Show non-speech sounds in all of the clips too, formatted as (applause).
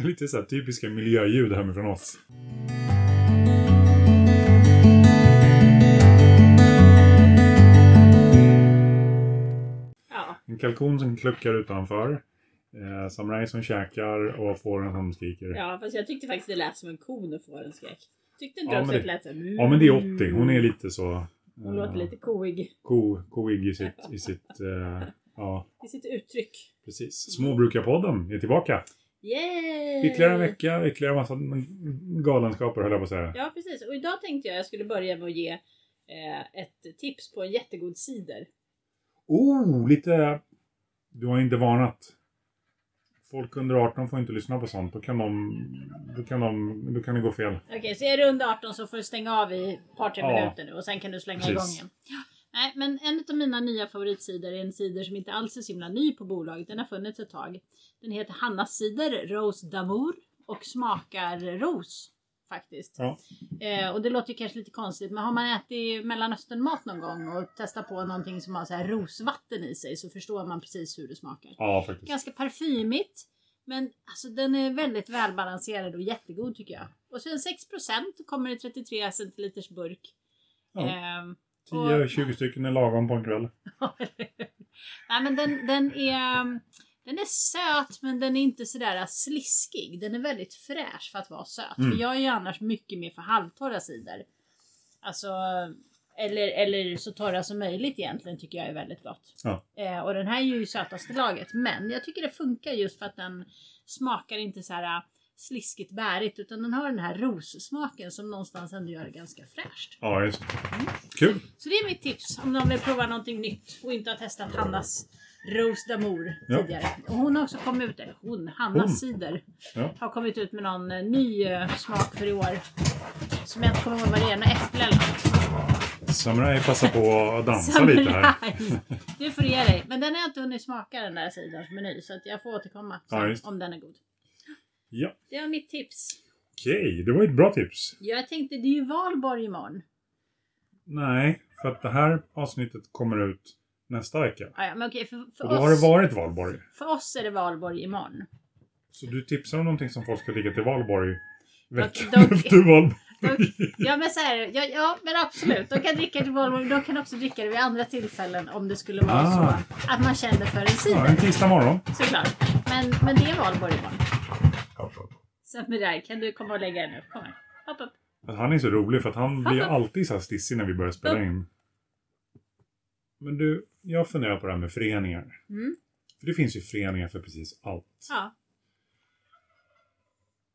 (laughs) Lite så här typiska miljöljud hemifrån oss. Ja. En kalkon som kluckar utanför. Eh, samuraj som käkar och fåren som skriker. ja, fast jag tyckte faktiskt det lät som en ko när fåren skrek. Tyckte inte Ja, du också att det lät så här, Ja men det är 80. Hon är lite så... Mm. Hon låter eh, lite koig Ko, koig i sitt... I sitt eh, ja, i sitt uttryck. precis. Småbrukarpodden är tillbaka. Yay! Ytterligare en vecka, ytterligare massa galenskaper höll jag på att säga. Ja, precis. Och idag tänkte jag jag skulle börja med att ge eh, ett tips på en jättegod cider. Oh, lite... Du har inte varnat. Folk under 18 får inte lyssna på sånt. Då kan de... Då kan, de, då kan det gå fel. Okej, så är du under 18 så får du stänga av i ett par, tre Ja. minuter nu och sen kan du slänga Precis. igång igen. Nej, men en av mina nya favoritsidor är en cider som inte alls är så himla ny på bolaget. Den har funnits ett tag. Den heter Hannas cider, Rose d'Amour och smakar ros faktiskt. Ja. Eh, och det låter ju kanske lite konstigt men har man ätit mellanösternmat någon gång och testat på någonting som har så här rosvatten i sig så förstår man precis hur det smakar. Ja, faktiskt. Ganska parfymigt. Men alltså den är väldigt välbalanserad och jättegod tycker jag. Och sen 6% kommer i 33 centiliters burk. Ja. Ehm, 10-20 stycken är lagom på en kväll. (laughs) Nej men den, den är den är söt men den är inte sådär sliskig. Den är väldigt fräsch för att vara söt. Mm. För jag är ju annars mycket mer för halvtorra cider. Alltså eller, eller så torra som möjligt egentligen tycker jag är väldigt gott. Ja. Eh, och den här är ju sötaste laget. Men jag tycker det funkar just för att den smakar inte så här sliskigt bärigt utan den har den här rossmaken som någonstans ändå gör det ganska fräscht. Ja, just Kul! Så det är mitt tips om någon vill prova någonting nytt och inte har testat Hannas Rose d'Amour Ja. tidigare. Och hon har också kommit ut, eller hon, Hannas Hon. cider, Ja. har kommit ut med någon eh, ny eh, smak för i år. Som jag inte kommer ihåg vad det är, något äpple eller något. Samurai passar på att dansa lite här. Samurai. Du får ge dig. Men den har jag inte hunnit smaka den där ciderns meny så att jag får återkomma Ja, om den är god. Ja, Det var mitt tips. okej. Det var ett bra tips. Jag tänkte, det är ju valborg imorgon. Nej, för att det här avsnittet kommer ut nästa vecka. Ja, ja, men okej, för, för, Och då har det oss, varit valborg. för oss är det valborg imorgon. Så du tipsar om någonting som folk ska dricka till valborg veckan dock- efter valborg. Dock- Ja men så här, ja, ja men absolut. De kan dricka till valborg, de kan också dricka det vid andra tillfällen om det skulle vara Ah. så att man känner för en Ja, en cider. tisdag morgon. Såklart. Men, men det är valborg imorgon. Samurai, kan du komma och lägga dig nu? Kom här. Hopp upp. Att han är så rolig för att han blir alltid så här stissig när vi börjar spela in. Men du, jag funderar på det här med föreningar. Mm. För det finns ju föreningar för precis allt. Ja.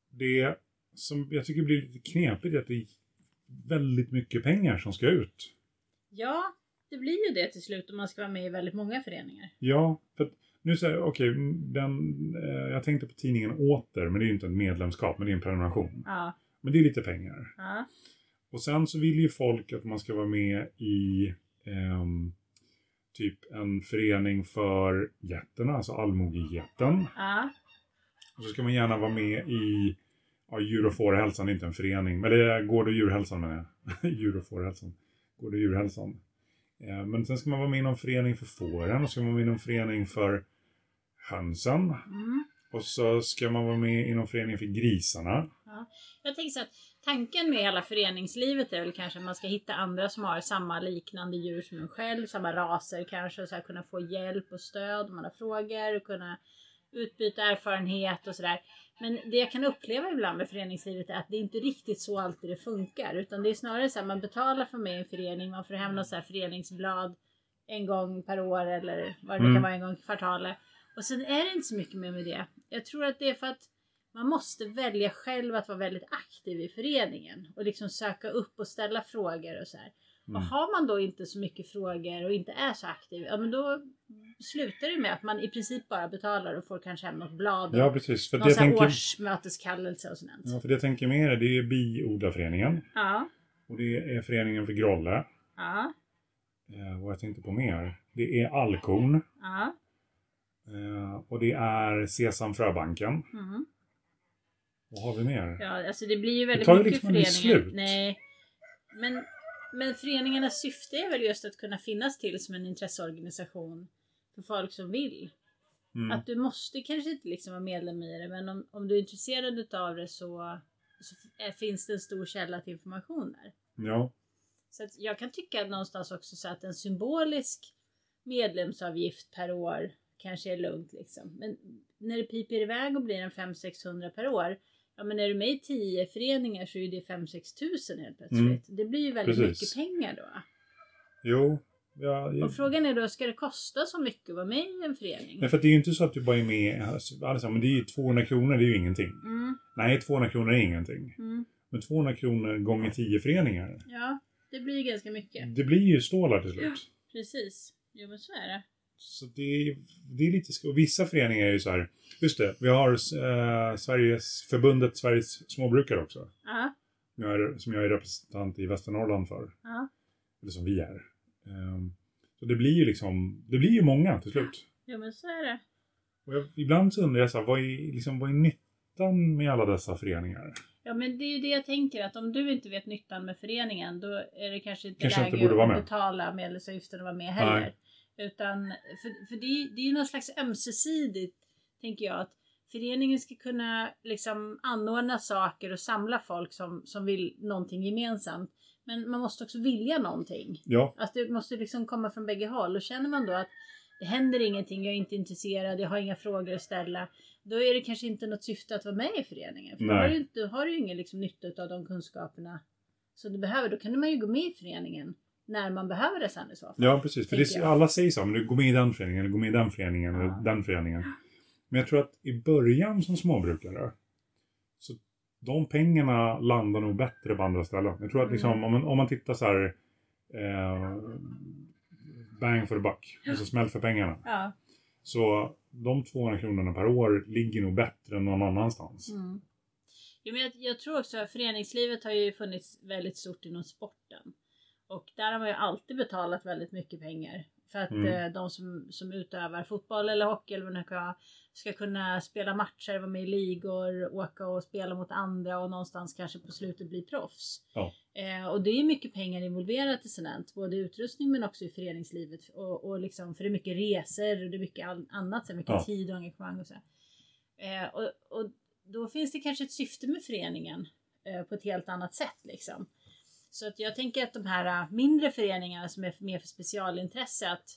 Det som jag tycker blir lite knepigt är att det är väldigt mycket pengar som ska ut. ja, det blir ju det till slut om man ska vara med i väldigt många föreningar. Ja, för nu säger jag, okej, den, eh, jag tänkte på tidningen Åter, men det är ju inte en medlemskap, men det är en prenumeration. Ja. Men det är lite pengar. Ja. Och sen så vill ju folk att man ska vara med i ehm, typ en förening för getterna, alltså allmogejätten. Ja. Och så ska man gärna vara med i ja, djur och fårhälsan, är inte en förening. Men det är gård och djurhälsan menar jag. (laughs) djur och fårhälsan. Gård och djurhälsan. Eh, men sen ska man vara med i någon förening för fåren och så ska man vara med i någon förening för hönsen. Mm. Och så ska man vara med i någon förening för grisarna. Jag tänker så att tanken med hela föreningslivet är väl kanske att man ska hitta andra som har samma liknande djur som en själv, samma raser kanske, och så här kunna få hjälp och stöd om man har frågor och kunna utbyta erfarenhet och sådär. Men det jag kan uppleva ibland med föreningslivet är att det inte riktigt så alltid det funkar. Utan det är snarare så att man betalar för med i en förening, man får hem något så här föreningsblad en gång per år eller vad det Mm. kan vara en gång i kvartalet. Och sen är det inte så mycket mer med det. Jag tror att det är för att man måste välja själv att vara väldigt aktiv i föreningen och liksom söka upp och ställa frågor och så här. Mm. Och har man då inte så mycket frågor och inte är så aktiv, ja men då slutar det med att man i princip bara betalar och får kanske hem något blad och Ja, precis. För det någon här tänker, årsmöteskallelse och sånt. ja, för det jag tänker mer det är biodlarföreningen. Ja, Och det är föreningen för Grolle. ja, Eh, vad jag tänkte på mer. Det är Alkorn. ja. Eh, och det är Sesam Fröbanken. Mm. Vad har vi mer? Ja, alltså det blir ju väldigt tar ju mycket liksom föreningar. slut. Nej. Men, men föreningarnas syfte är väl just att kunna finnas till som en intresseorganisation för folk som vill. Mm. Att du måste kanske inte liksom vara medlem i det men om, om du är intresserad utav det så, så är- finns det en stor källa till information där. Ja. Så att jag kan tycka någonstans också så att en symbolisk medlemsavgift per år kanske är lugnt liksom. Men när det piper iväg och blir en 500-600 per år. Ja men är du med i 10 föreningar så är det 5-6 tusen helt plötsligt. Mm. Det blir ju väldigt Precis. mycket pengar då. Jo. Ja, ja. Och frågan är då, ska det kosta så mycket att vara med i en förening? Men för det är ju inte så att du bara är med, alltså, alltså, men det är ju 200 kronor, det är ju ingenting. Mm, Nej, 200 kronor är ingenting. mm, Men 200 kronor gånger 10 föreningar, ja, det blir ju ganska mycket. det blir ju stålar till slut. Precis. Jo men så är det. Så det är, det är lite och vissa föreningar är ju så här, just det, vi har eh, Sveriges, förbundet Sveriges småbrukare också. Ja, Som jag, är, som jag är representant i Västernorrland för. ja. Eller som vi är. Ehm, så det blir ju liksom, det blir ju många till slut. Jo men så är det. Och jag, ibland så undrar jag så här, vad är, liksom, vad är nyttan med alla dessa föreningar? Ja men det är ju det jag tänker att om du inte vet nyttan med föreningen då är det kanske inte Kanske inte läge vara att med. betala medlemsavgiften och vara med heller. Nej. Utan för, för det, är- det är ju någon slags ömsesidigt tänker jag att föreningen ska kunna liksom anordna saker och samla folk som, som vill någonting gemensamt. Men man måste också vilja någonting. Ja, Att det måste liksom komma från bägge håll. Och känner man då att det händer ingenting, jag är inte intresserad, jag har inga frågor att ställa. Då är det kanske inte något syfte att vara med i föreningen. För då Nej. har du, inte, då har du ingen liksom nytta av de kunskaperna som du behöver. Då kan man ju gå med i föreningen när man behöver det sen i så fall. ja precis. För det, alla säger så, men du går med i den föreningen, eller går med i den föreningen, Ja. eller den föreningen. Men jag tror att i början som småbrukare, så de pengarna landar nog bättre på andra ställen. Jag tror att liksom, Mm. om, man, om man tittar så här, eh, bang for the buck, alltså smäll för pengarna. Ja. Så de 200 kronorna per år ligger nog bättre än någon annanstans. Mm. Jo, men jag, jag tror också att föreningslivet har ju funnits väldigt stort inom sporten. Och där har man ju alltid betalat väldigt mycket pengar. För att Mm. eh, de som, som utövar fotboll eller hockey eller vad det kan ska kunna spela matcher, vara med i ligor, åka och spela mot andra och någonstans kanske på slutet bli proffs. Ja. Eh, och det är mycket pengar involverat i Cement, både i utrustning men också i föreningslivet. Och, och liksom, för det är mycket resor och det är mycket all, annat, så mycket Ja. tid och engagemang och så. Eh, och, och då finns det kanske ett syfte med föreningen eh, på ett helt annat sätt liksom. Så att jag tänker att de här eh, mindre föreningarna som är mer för specialintresse att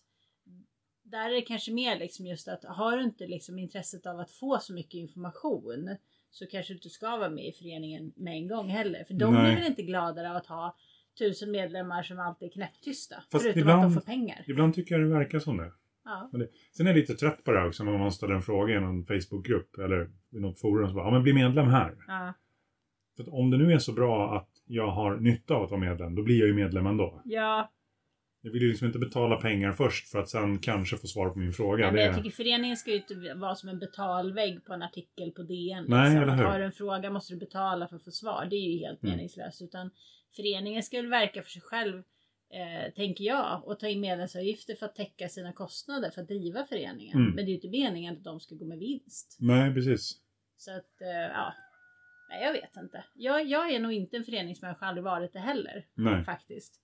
där är det kanske mer liksom just att har du inte liksom intresset av att få så mycket information så kanske du inte ska vara med i föreningen med en gång heller. För de Nej. blir väl inte gladare av att ha tusen medlemmar som alltid är knäpptysta. Fast förutom ibland- att de får pengar. Ibland tycker jag det verkar som det. Ja. Men det. Sen är jag lite trött på det här också när någon ställer en fråga i någon Facebookgrupp eller i något forum. Så bara, ja men bli medlem här. Ja. För om det nu är så bra att jag har nytta av att vara medlem, då blir jag ju medlem ändå. ja, Jag vill ju liksom inte betala pengar först för att sen kanske få svar på min fråga. Ja, men jag tycker föreningen ska ju inte vara som en betalvägg på en artikel på DN. Nej, liksom. eller Att hur? Har du en fråga måste du betala för att få svar. Det är ju helt Mm. meningslöst. Utan föreningen ska väl verka för sig själv, eh, tänker jag, och ta in medlemsavgifter för att täcka sina kostnader för att driva föreningen. Mm. Men det är ju inte meningen att de ska gå med vinst. Nej, precis. Så att, eh, ja. Nej, jag vet inte. Jag, jag är nog inte en föreningsmänniska, aldrig varit det heller. Nej. Faktiskt.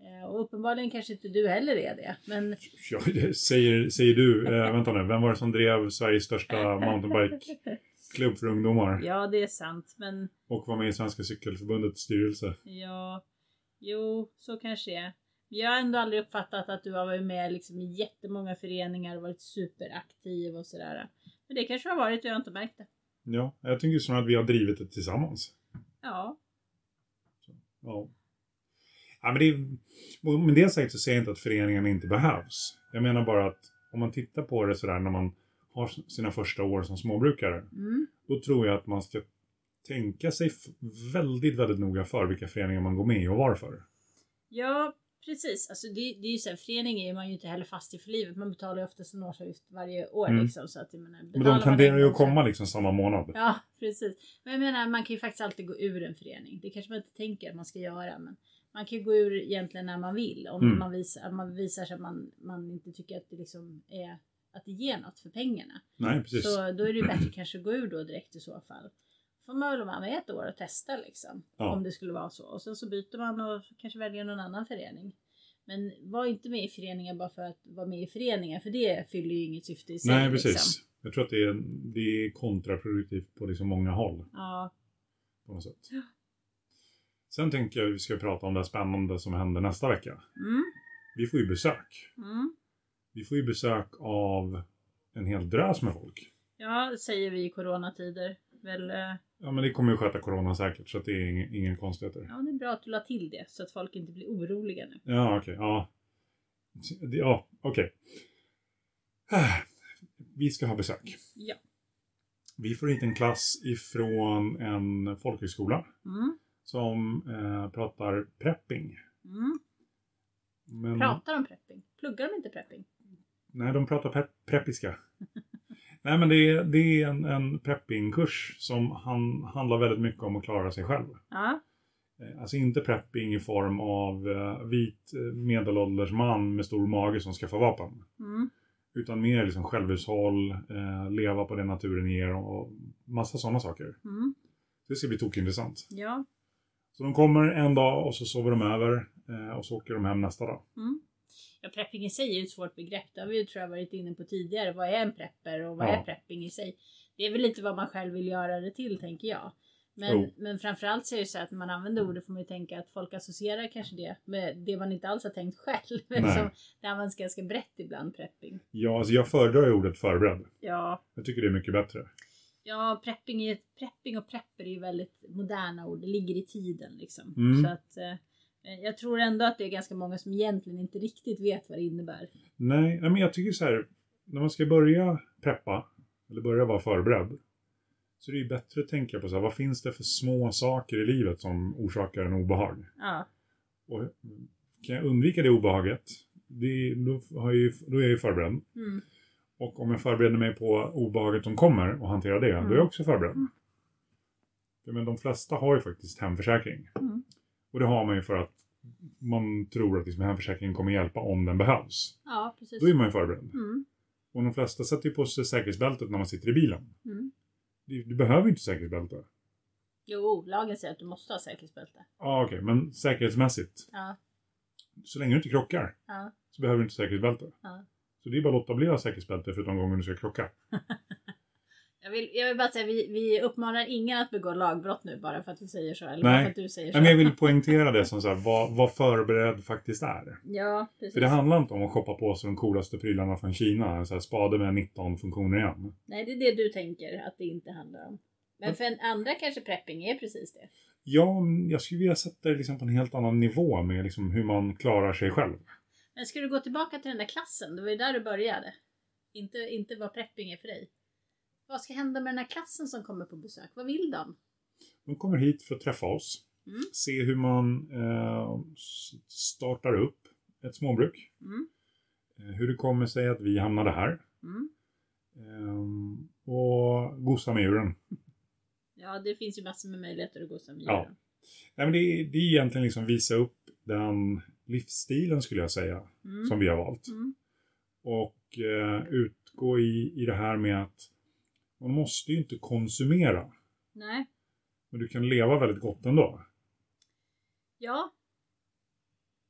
Eh, och uppenbarligen kanske inte du heller är det. Men (laughs) Ja, säger, säger du. Eh, (laughs) vänta nu, vem var det som drev Sveriges största mountainbike-klubb för ungdomar? (laughs) Ja, det är sant. Men Och var med i Svenska Cykelförbundets styrelse? Ja, jo, så kanske det är. Jag har ändå aldrig uppfattat att du har varit med liksom i jättemånga föreningar och varit superaktiv och sådär. Men det kanske har varit och jag har inte märkt det. Ja, jag tycker snarare att vi har drivit det tillsammans. Ja, Ja. ja men det är, med det sagt så säger jag inte att föreningen inte behövs. Jag menar bara att om man tittar på det sådär när man har sina första år som småbrukare. mm. Då tror jag att man ska tänka sig väldigt, väldigt noga för vilka föreningar man går med i och varför. ja precis. Alltså det, det är ju så här, förening är man ju inte heller fast i för livet. Man betalar ju oftast en årsavgift varje år Mm. liksom. Så att, jag menar, Men de tenderar en ju att komma liksom samma månad. Ja, precis. Men jag menar, man kan ju faktiskt alltid gå ur en förening. Det kanske man inte tänker att man ska göra, men man kan ju gå ur egentligen när man vill. Om Mm. man, visar, man visar sig att man, man inte tycker att det liksom är att det ger något för pengarna. Nej, precis. Så då är det ju bättre kanske att gå ur då direkt i så fall. Får man väl vara med ett år och testa liksom. Ja. Om det skulle vara så. Och sen så byter man och kanske väljer någon annan förening. Men var inte med i föreningar bara för att vara med i föreningar för det fyller ju inget syfte i sig. Nej, precis. Liksom. Jag tror att det är, det är kontraproduktivt på liksom många håll. Ja. På något sätt. Ja. Sen tänker jag att vi ska prata om det spännande som händer nästa vecka. Mm. Vi får ju besök. Mm. Vi får ju besök av en hel drös med folk. Ja, säger vi i coronatider. Väl, eh, Ja, men det kommer ju sköta corona säkert så det är ingen, ingen konstigheter. ja, det är bra att du la till det så att folk inte blir oroliga nu. Ja, okej. ja. Det- Ja, okej. (sighs) Vi ska ha besök. Ja. Vi får hit en klass ifrån en folkhögskola Mm. som eh, pratar prepping. Mm. Men, Pratar de prepping? Pluggar de inte prepping? Nej, de pratar pe- preppiska. (laughs) nej, men det är, det är en, en preppingkurs som han, handlar väldigt mycket om att klara sig själv. Ja. Eh, Alltså inte prepping i form av eh, vit eh, medelålders man med stor mage som ska få vapen. Mm. Utan mer liksom självhushåll, eh, leva på det naturen ger och, och massa sådana saker. Mm. Det ska bli tokintressant. Ja. Så de kommer en dag och så sover de över eh, och så åker de hem nästa dag. Mm. Ja, prepping i sig är ju ett svårt begrepp. Det har vi ju tror jag varit inne på tidigare. Vad är en prepper och vad Ja. är prepping i sig? Det är väl lite vad man själv vill göra det till tänker jag. Men, Jo. men framförallt så är det så att när man använder ordet får man ju tänka att folk associerar kanske det med det man inte alls har tänkt själv. (laughs) Eftersom det används ganska brett ibland, prepping. Ja, alltså jag föredrar ju ordet förberedd. Ja, Jag tycker det är mycket bättre. ja prepping, är, prepping och prepper är ju väldigt moderna ord. Det ligger i tiden liksom. Mm. Så att eh, jag tror ändå att det är ganska många som egentligen inte riktigt vet vad det innebär. Nej, men jag tycker så här. När man ska börja preppa, eller börja vara förberedd. Så det är ju bättre att tänka på så här, vad finns det för små saker i livet som orsakar en obehag? Ja, Och kan jag undvika det obehaget, det, då, jag då är jag ju förberedd. mm. Och om jag förbereder mig på obehaget som kommer och hanterar det, då är jag också förberedd. Mm. Men de flesta har ju faktiskt hemförsäkring. Mm. Och det har man ju för att man tror att liksom hemförsäkringen kommer hjälpa om den behövs. ja precis. Då är man ju förberedd. Mm. Och de flesta sätter ju på sig säkerhetsbältet när man sitter i bilen. Mm. Du, du behöver inte säkerhetsbälte. Jo, lagen säger att du måste ha säkerhetsbälte. Ja, okej, men säkerhetsmässigt. Ja, Så länge du inte krockar ja, så behöver du inte säkerhetsbälte. ja. Så det är bara att låta bli att ha säkerhetsbälte för de gånger du ska krocka. (laughs) Jag vill, jag vill bara säga, vi, vi uppmanar ingen att begå lagbrott nu bara för att vi säger så. Eller Nej. bara för att du säger så. Men jag vill poängtera det som så här, vad, vad förberedd faktiskt är. Ja, precis. För det handlar inte om att shoppa på sig de coolaste prylarna från Kina. Så här spade med 19 funktioner igen. Nej, det är det du tänker att det inte handlar om. Men för en andra kanske prepping är precis det. Ja, jag skulle vilja sätta det liksom på en helt annan nivå med liksom hur man klarar sig själv. Men ska du gå tillbaka till den där klassen? Det var ju där du började. Inte, inte vad prepping är för dig. Vad ska hända med den här klassen som kommer på besök? Vad vill de? De kommer hit för att träffa oss. Mm. Se hur man eh, startar upp ett småbruk. Mm. Eh, hur det kommer sig att vi hamnade här. Mm. Ehm, och gosa med djuren. (laughs) Ja, det finns ju massor med möjligheter att som Ja. djuren. Nej, men det, är, det är egentligen liksom visa upp den livsstilen skulle jag säga. Mm. Som vi har valt. Mm. Och eh, utgå i, i det här med att man måste ju inte konsumera. Nej. Men du kan leva väldigt gott ändå. Ja.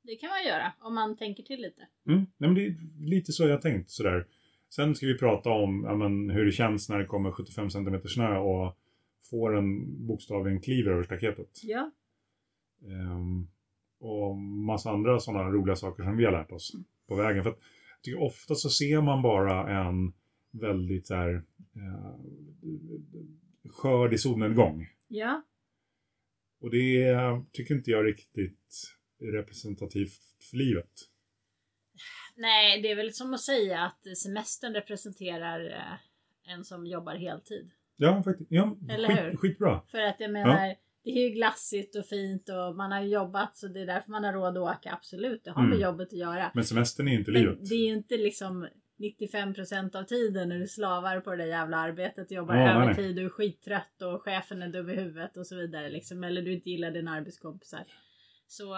Det kan man göra om man tänker till lite. Mm. Nej, men det är lite så jag tänkt sådär. Sen ska vi prata om ja, men, hur det känns när det kommer 75 cm snö och får en bokstavligen kliver över staketet. Ja. Ehm, och massa andra sådana roliga saker som vi har lärt oss på vägen. För att jag tycker ofta så ser man bara en väldigt så här, eh, skörd i solnedgång. Ja. Och det tycker inte jag riktigt är representativt för livet. Nej, det är väl som att säga att semestern representerar eh, en som jobbar heltid. Ja, faktiskt. Ja, Eller hur? skit, skitbra. För att jag menar, det är ju glassigt och fint och man har jobbat så det är därför man har råd att åka. Absolut, det har med Mm. jobbet att göra. Men semestern är inte Men livet. det är ju inte liksom 95% av tiden när du slavar på det där jävla arbetet, jobbar Ja, övertid, du är skittrött och chefen är dum i huvudet och så vidare. Liksom, eller du inte gillar dina arbetskompisar. Så,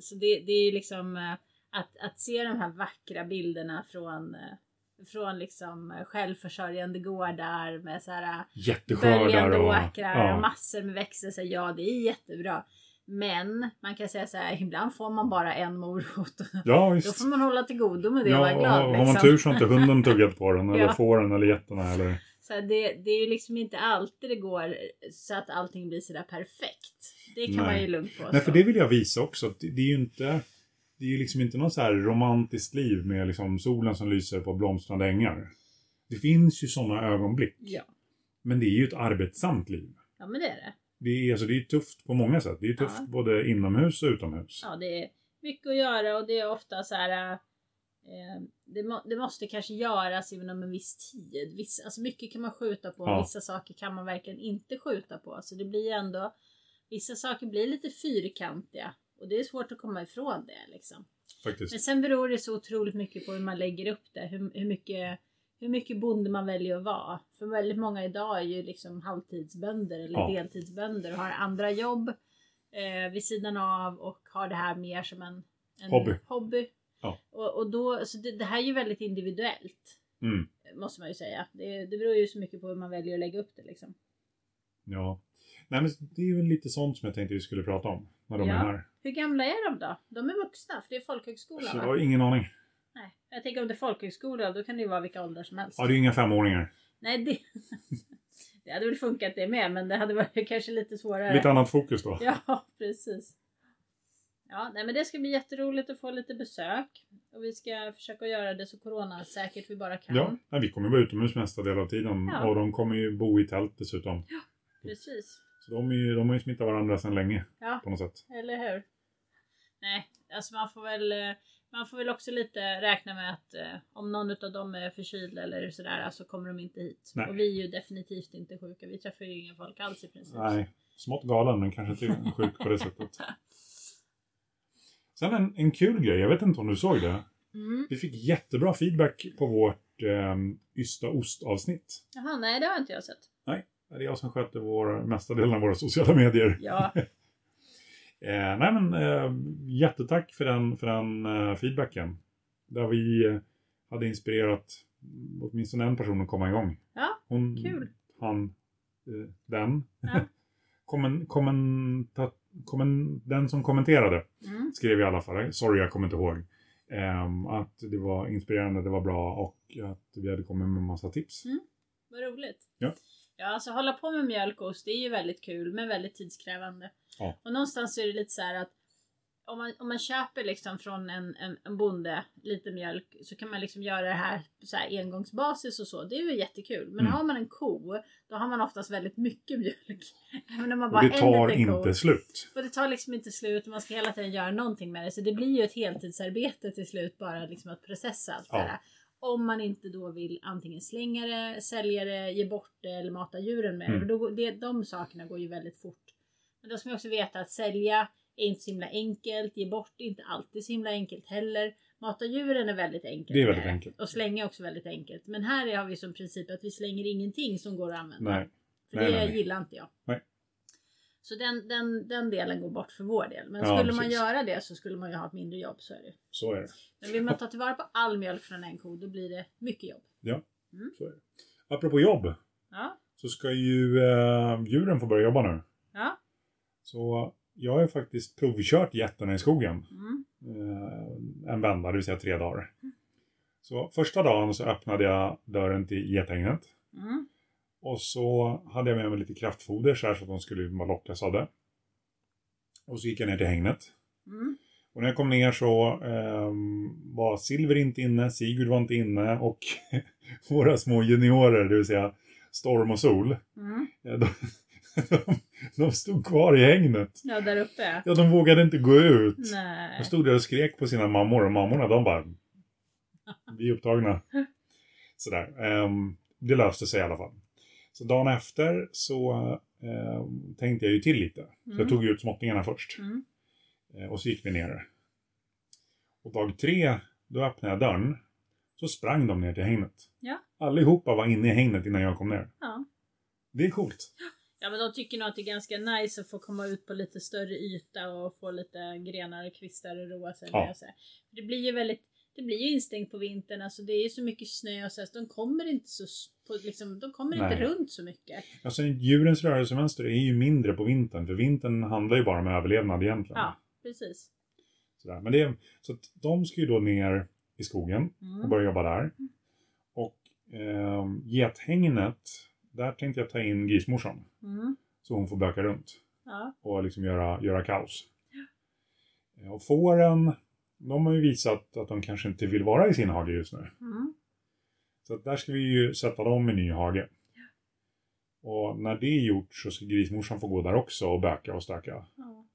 så det, det är ju liksom eh, att, att se de här vackra bilderna från eh, från liksom eh, självförsörjande gårdar med så här böljande och... åkrar och Ja. massor med växter. Så ja, det är jättebra. Men man kan säga så här, ibland får man bara en morot. Ja, Då visst. får man hålla till godo med det och Ja, vara och glad. har, har man liksom. tur så har inte hunden (laughs) tuggat på den, eller Ja. fåren eller getterna eller... Så det, det är ju liksom inte alltid det går så att allting blir sådär perfekt. Det kan Nej. man ju lugnt påstå. Nej, för det vill jag visa också. Det det är ju inte... Det är ju liksom inte något så här romantiskt liv med liksom solen som lyser på blomstrande ängar. Det finns ju sådana ögonblick. Ja. Men det är ju ett arbetsamt liv. ja, men det är det. Det är, alltså, det är tufft på många sätt. Det är tufft Ja. både inomhus och utomhus. Ja, det är mycket att göra och det är ofta så här. Eh, det, må, det måste kanske göras inom en viss tid. Viss, alltså mycket kan man skjuta på, Ja. vissa saker kan man verkligen inte skjuta på. Så det blir ändå, vissa saker blir lite fyrkantiga. Och det är svårt att komma ifrån det liksom. Faktiskt. Men sen beror det så otroligt mycket på hur man lägger upp det. Hur, hur, mycket, hur mycket bonde man väljer att vara. För väldigt många idag är ju liksom halvtidsbönder eller Ja. deltidsbönder och har andra jobb eh, vid sidan av och har det här mer som en, en Hobby. hobby. Ja. Och, och då, så det, det här är ju väldigt individuellt. Mm. Måste man ju säga. Det, det beror ju så mycket på hur man väljer att lägga upp det liksom. Ja. Nej, men det är väl lite sånt som jag tänkte vi skulle prata om. När de Ja. är här. Hur gamla är de då? De är vuxna, för det är folkhögskola Så jag va? har ingen aning. Nej. Jag tänker om det är folkhögskola, då kan det ju vara vilka åldrar som helst. Ja, det är inga femåringar. Nej, det... (laughs) det hade väl funkat det med, men det hade varit (laughs) kanske lite svårare. Lite annat fokus då. (laughs) Ja, precis. Ja, nej, men det ska bli jätteroligt att få lite besök. Och vi ska försöka göra det så coronasäkert vi bara kan. Ja, nej, vi kommer vara utomhus mesta del av tiden. Ja. Och de kommer ju bo i tält dessutom. Precis. Så de, är ju, de har ju smittat varandra sedan länge Ja, på något sätt. eller hur? Nej, alltså man får väl... Man får väl också lite räkna med att eh, om någon av dem är förkyld eller sådär så kommer de inte hit. Nej. Och vi är ju definitivt inte sjuka. Vi träffar ju inga folk alls i princip. Nej, smått galen men kanske inte (laughs) sjuk på det sättet. Sen en, en kul grej, jag vet inte om du såg det. Mm. Vi fick jättebra feedback på vårt eh, Ystad Ost-avsnitt. Jaha, nej det har inte jag sett. Det är jag som sköter vår, mesta delen av våra sociala medier. Ja, (laughs) Eh, nej men eh, jättetack för den, för den eh, feedbacken. Där vi eh, hade inspirerat åtminstone en person att komma igång. Ja, Hon, kul. Han, eh, den. Ja. (laughs) Kommen, kommenta, kommen, den som kommenterade mm. skrev i alla fall, sorry jag kommer inte ihåg, ehm, att det var inspirerande, det var bra och att vi hade kommit med massa tips. Mm. vad roligt. Ja. Ja, alltså hålla på med mjölk och ost, det är ju väldigt kul men väldigt tidskrävande. Ja. Och någonstans är det lite så här att om man, om man köper liksom från en, en, en bonde lite mjölk så kan man liksom göra det här på så här engångsbasis och så. Det är ju jättekul. Men Mm. har man en ko, då har man oftast väldigt mycket mjölk. (laughs) Även om man Och bara det har en tar liten ko. inte slut. Och det tar liksom inte slut och man ska hela tiden göra någonting med det. Så det blir ju ett heltidsarbete till slut bara liksom att processa allt Ja. det här. Om man inte då vill antingen slänga det, sälja det, ge bort det eller mata djuren med det. Mm. För då, det. De sakerna går ju väldigt fort. Men då ska man också veta att sälja är inte så himla enkelt. Ge bort är inte alltid så himla enkelt heller. Mata djuren är väldigt enkelt. Det är väldigt enkelt. Och slänga är också väldigt enkelt. Men här har vi som princip att vi slänger ingenting som går att använda. Nej. För Nej, det nej, nej. gillar inte jag. Nej. Så den, den, den delen går bort för vår del. Men Ja, skulle man precis. göra det så skulle man ju ha ett mindre jobb. Så är det. Så är det. Men vill man ta tillvara på all mjölk från en ko då blir det mycket jobb. Så är det. Apropå jobb. Ja. Så ska ju eh, djuren få börja jobba nu. Så jag har ju faktiskt provkört getterna i skogen. Mm. Eh, en vända, det vill säga tre dagar. Så första dagen så öppnade jag dörren till gethägnet. Mm. Och så hade jag med mig lite kraftfoder så, så att de skulle bara lockas av det. Och så gick jag ner till hägnet. Mm. Och när jag kom ner så ehm, var Silver inte inne, Sigurd var inte inne och (laughs) våra små juniorer, det vill säga Storm och Sol, Mm. eh, de, de, (laughs) de stod kvar i hägnet. Ja, där uppe. Ja, de vågade inte gå ut. De Nej. stod där och skrek på sina mammor och mammorna de bara Vi är upptagna. (laughs) Sådär. Ehm, det löste sig i alla fall. Så dagen efter så ehm, tänkte jag ju till lite. Så Mm. jag tog ut småttingarna först. Mm. Eh, och så gick vi ner. Och dag tre, då öppnade jag dörren. Så sprang de ner till hägnet. Ja. Allihopa var inne i hägnet innan jag kom ner. Ja. Det är coolt. (laughs) ja, men de tycker nog att det är ganska nice att få komma ut på lite större yta och få lite grenar och kvistar och roa sig Ja. med. och så här. Det blir ju väldigt det blir ju instängt på vintern. Alltså det är ju så mycket snö och så, här, så de kommer inte så på, liksom, de kommer inte Nej. runt så mycket. Alltså djurens rörelsemönster är ju mindre på vintern, för vintern handlar ju bara om överlevnad egentligen. Ja, precis. Sådär. Men det så att de ska ju då ner i skogen och Mm. börja jobba där. Och eh, gethängnet, där tänkte jag ta in grismorsan. Mm. Så hon får böka runt Ja. och liksom göra, göra kaos. Eh, Och fåren, de har ju visat att de kanske inte vill vara i sin hage just nu. Mm. Så där ska vi ju sätta dem i ny hage. Och när det är gjort så ska grismorsan få gå där också och böka och stöka. Ja.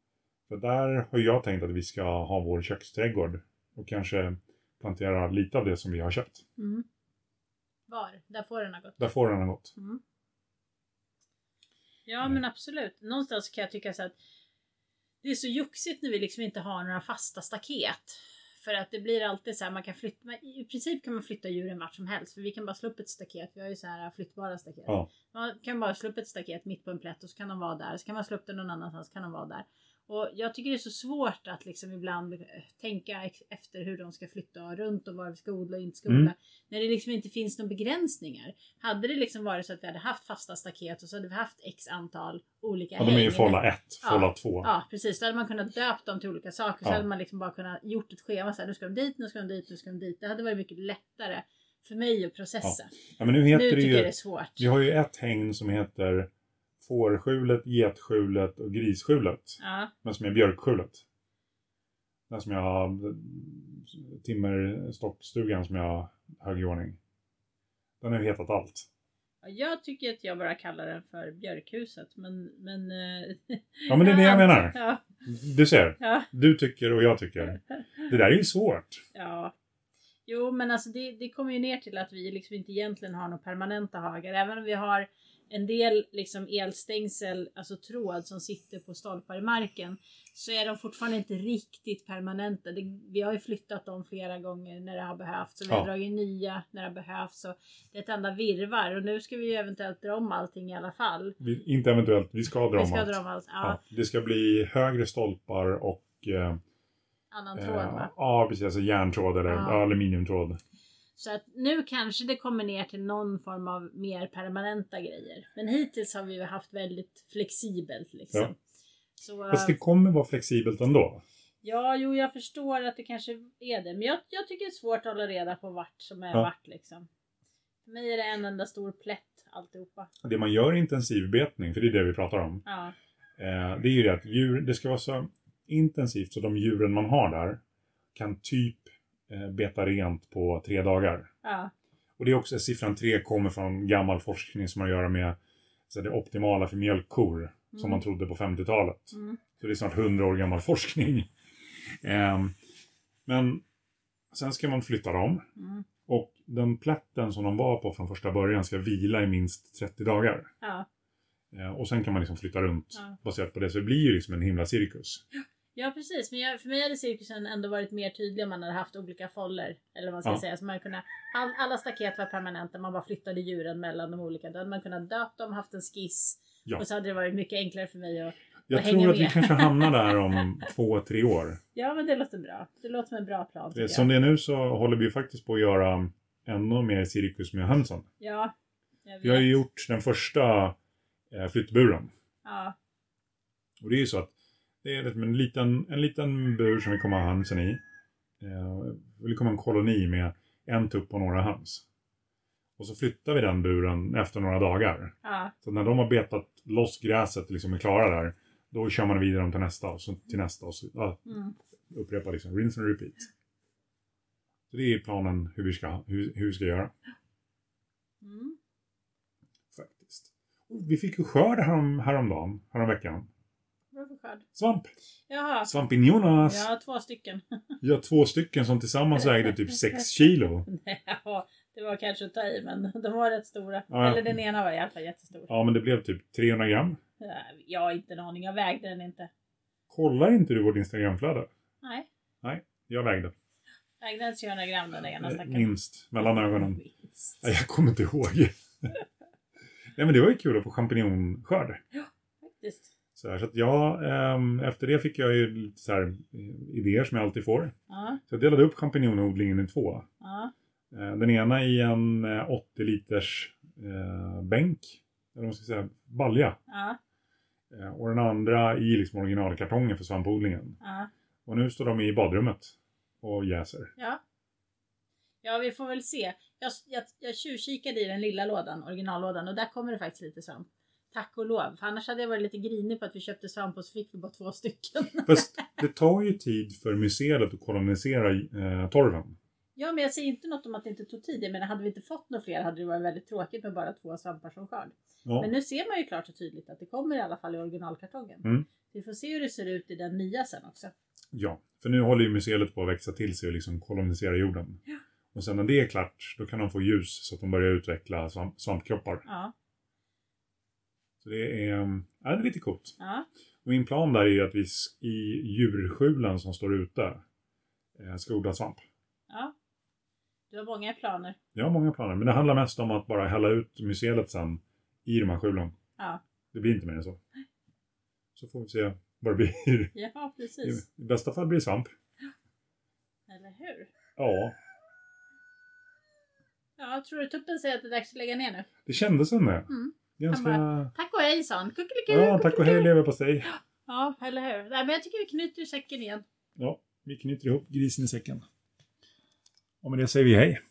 För där har jag tänkt att vi ska ha vår köksträdgård och kanske plantera lite av det som vi har köpt. Mm. Var? Där får den ha gått. Där får den ha gått. Mm. Ja Mm. men absolut. Någonstans kan jag tycka så att det är så joxigt när vi liksom inte har några fasta staket. För att det blir alltid så här, man kan flytta, i princip kan man flytta djuren vart som helst. För vi kan bara slå upp ett staket, vi har ju så här flyttbara staket. Ja. Man kan bara slå upp ett staket mitt på en plätt och så kan de vara där. Så kan man slå upp det någon annanstans så kan de vara där. Och jag tycker det är så svårt att liksom ibland tänka efter hur de ska flytta runt och var vi ska odla och inte ska odla. Mm. När det liksom inte finns några begränsningar. Hade det liksom varit så att vi hade haft fasta staket och så hade vi haft x antal olika Ja, de är ju folla 1, Ja. folla 2. Ja precis, då hade man kunnat döpt dem till olika saker. Så Ja. hade man liksom bara kunnat gjort ett schema så här, nu ska de dit, nu ska de dit, nu ska de dit. Det hade varit mycket lättare för mig att processa. Ja, men nu heter nu det tycker ju... jag det är svårt. Vi har ju ett hägn som heter fårskjulet, getskjulet och grisskjulet. Ja, Men som är björkskjulet. Den som jag... Timmerstockstugan som jag högg i ordning. Den har ju hetat allt. Ja, jag tycker att jag bara kallar den för björkhuset. Men... men eh, Ja men det är det (laughs) jag menar. Ja, Du ser. ja, Du tycker och jag tycker. Det där är ju svårt. ja. Jo men alltså det, det kommer ju ner till att vi liksom inte egentligen har några permanenta hagar. Även om vi har en del liksom elstängsel, alltså tråd som sitter på stolpar i marken. Så är de fortfarande inte riktigt permanenta. Det, vi har ju flyttat dem flera gånger när det har behövts. Och vi har Ja. dragit nya när det har behövts. Så det är ett enda virvar. Och nu ska vi ju eventuellt dra om allting i alla fall. Vi, inte eventuellt, vi ska dra om allt. dra om allt. Ja, Ja, det ska bli högre stolpar och eh, annan tråd eh, va? ja, precis, alltså järntråd eller aluminiumtråd. Så att nu kanske det kommer ner till någon form av mer permanenta grejer. Men hittills har vi haft väldigt flexibelt liksom. Ja. Så, Fast det kommer vara flexibelt ändå. Ja, jo jag förstår att det kanske är det. Men jag, jag tycker det är svårt att hålla reda på vart som är Ja. vart liksom. För mig är det en enda stor plätt alltihopa. Det man gör är intensivbetning, för det är det vi pratar om. Ja, Eh, det är ju det att djur, det ska vara så intensivt så de djuren man har där kan typ eh, beta rent på tre dagar. ja, Och det är också, siffran tre kommer från gammal forskning som har att göra med så det optimala för mjölkkor som Mm. man trodde på 50-talet. mm, Så det är snart 100 år gammal forskning. Ehm, men sen ska man flytta dem. mm, Och den plätten som de var på från första början ska vila i minst 30 dagar. ja. Eh, och sen kan man liksom flytta runt Ja. baserat på det. Så det blir ju liksom en himla cirkus. Ja precis, men jag, för mig hade cirkusen ändå varit mer tydlig om man hade haft olika foller. Eller vad man ska Ja. säga. Så man kunnat, all, alla staket var permanenta, man bara flyttade djuren mellan de olika. Då hade man kunnat döpt dem, haft en skiss. Ja. Och så hade det varit mycket enklare för mig att... Jag tror att vi med. kanske hamnar där om (laughs) två, tre år. Ja men det låter bra. Det låter som en bra plan tycker Som jag. det är nu så håller vi faktiskt på att göra ännu mer cirkus med hönsen. Ja. Jag Vi har ju vet. gjort den första eh, flyttburen. Ja. Och det är ju så att det är liksom en liten, en liten bur som vi kommer ha hönsen i. Eh, det kommer en koloni med en tupp och några höns. Och så flyttar vi den buren efter några dagar. Ja. Så när de har betat loss gräset liksom är klara där, då kör man vidare dem till nästa och så till nästa och så ja, Mm. upprepa liksom rinse and repeat. Så det är planen hur vi ska, hur, hur vi ska göra Mm. faktiskt. Och vi fick ju skörd härom, häromdagen, häromveckan. Bra för skörd. Svamp! Jaha. Svampinjonas! Ja, två stycken. (laughs) Ja, två stycken som tillsammans vägde typ 6 kilo. Ja, det var kanske att ta i men de var rätt stora. Ja. Eller den ena var i alla fall jättestor. Ja, men det blev typ 300 gram. Ja, Jag har inte en aning, jag vägde den inte. Kollar inte du vårt Instagramflöde? Nej, Jag vägde. vägde den 300 gram den ena Eh, stackaren. Minst. Mellan ögonen. Minst. Nej, jag kommer inte ihåg. (laughs) Nej, men det var ju kul att få champinjonskörd. Faktiskt. Så, här, så att jag, ehm, efter det fick jag ju lite så här, eh, idéer som jag alltid får. Ja, Så jag delade upp champinjonodlingen i två. ja, Eh, Den ena i en eh, 80 liters eh, bänk, eller vad ska säga, balja. ja, Eh, Och den andra i liksom originalkartongen för svampodlingen. ja. Och nu står de i badrummet och jäser. Ja. Ja, vi får väl se. Jag, jag, jag tjuvkikade i den lilla lådan, originallådan, och där kommer det faktiskt lite svamp. Tack och lov, för annars hade jag varit lite grinig på att vi köpte svamp och så fick vi bara två stycken. (laughs) Fast det tar ju tid för museet att kolonisera eh, torven. Ja, men jag säger inte något om att det inte tog tid. Jag menar, hade vi inte fått några fler hade det varit väldigt tråkigt med bara två svampar som skörd. Ja. Men nu ser man ju klart och tydligt att det kommer i alla fall i originalkartongen. Mm. Vi får se hur det ser ut i den nya sen också. ja, för nu håller ju museet på att växa till sig och liksom kolonisera jorden. Ja. Och sen när det är klart, då kan de få ljus så att de börjar utveckla svamp, svampkroppar. Ja, Så det är, eh, ja, det är lite coolt. ja, min plan där är att vi i djurskjulan som står ute eh, ska odla svamp. ja. Du har många planer. Jag har många planer, men det handlar mest om att bara hälla ut museet sen i de här skjulen. Ja, Det blir inte mer än så. Så får vi se vad det blir. (laughs) ja precis. I bästa fall blir det svamp. Eller hur? Ja, Ja, tror du tuppen säger att det är dags att lägga ner nu? det kändes som det. Mm. Ganska... Han Tack och hej sa han. Kuckeliku, Ja, tack och hej leverpastej. Ja, eller hur? Nej, men jag tycker vi knyter säcken igen. Ja, vi knyter ihop grisen i säcken. Och med det säger vi hej.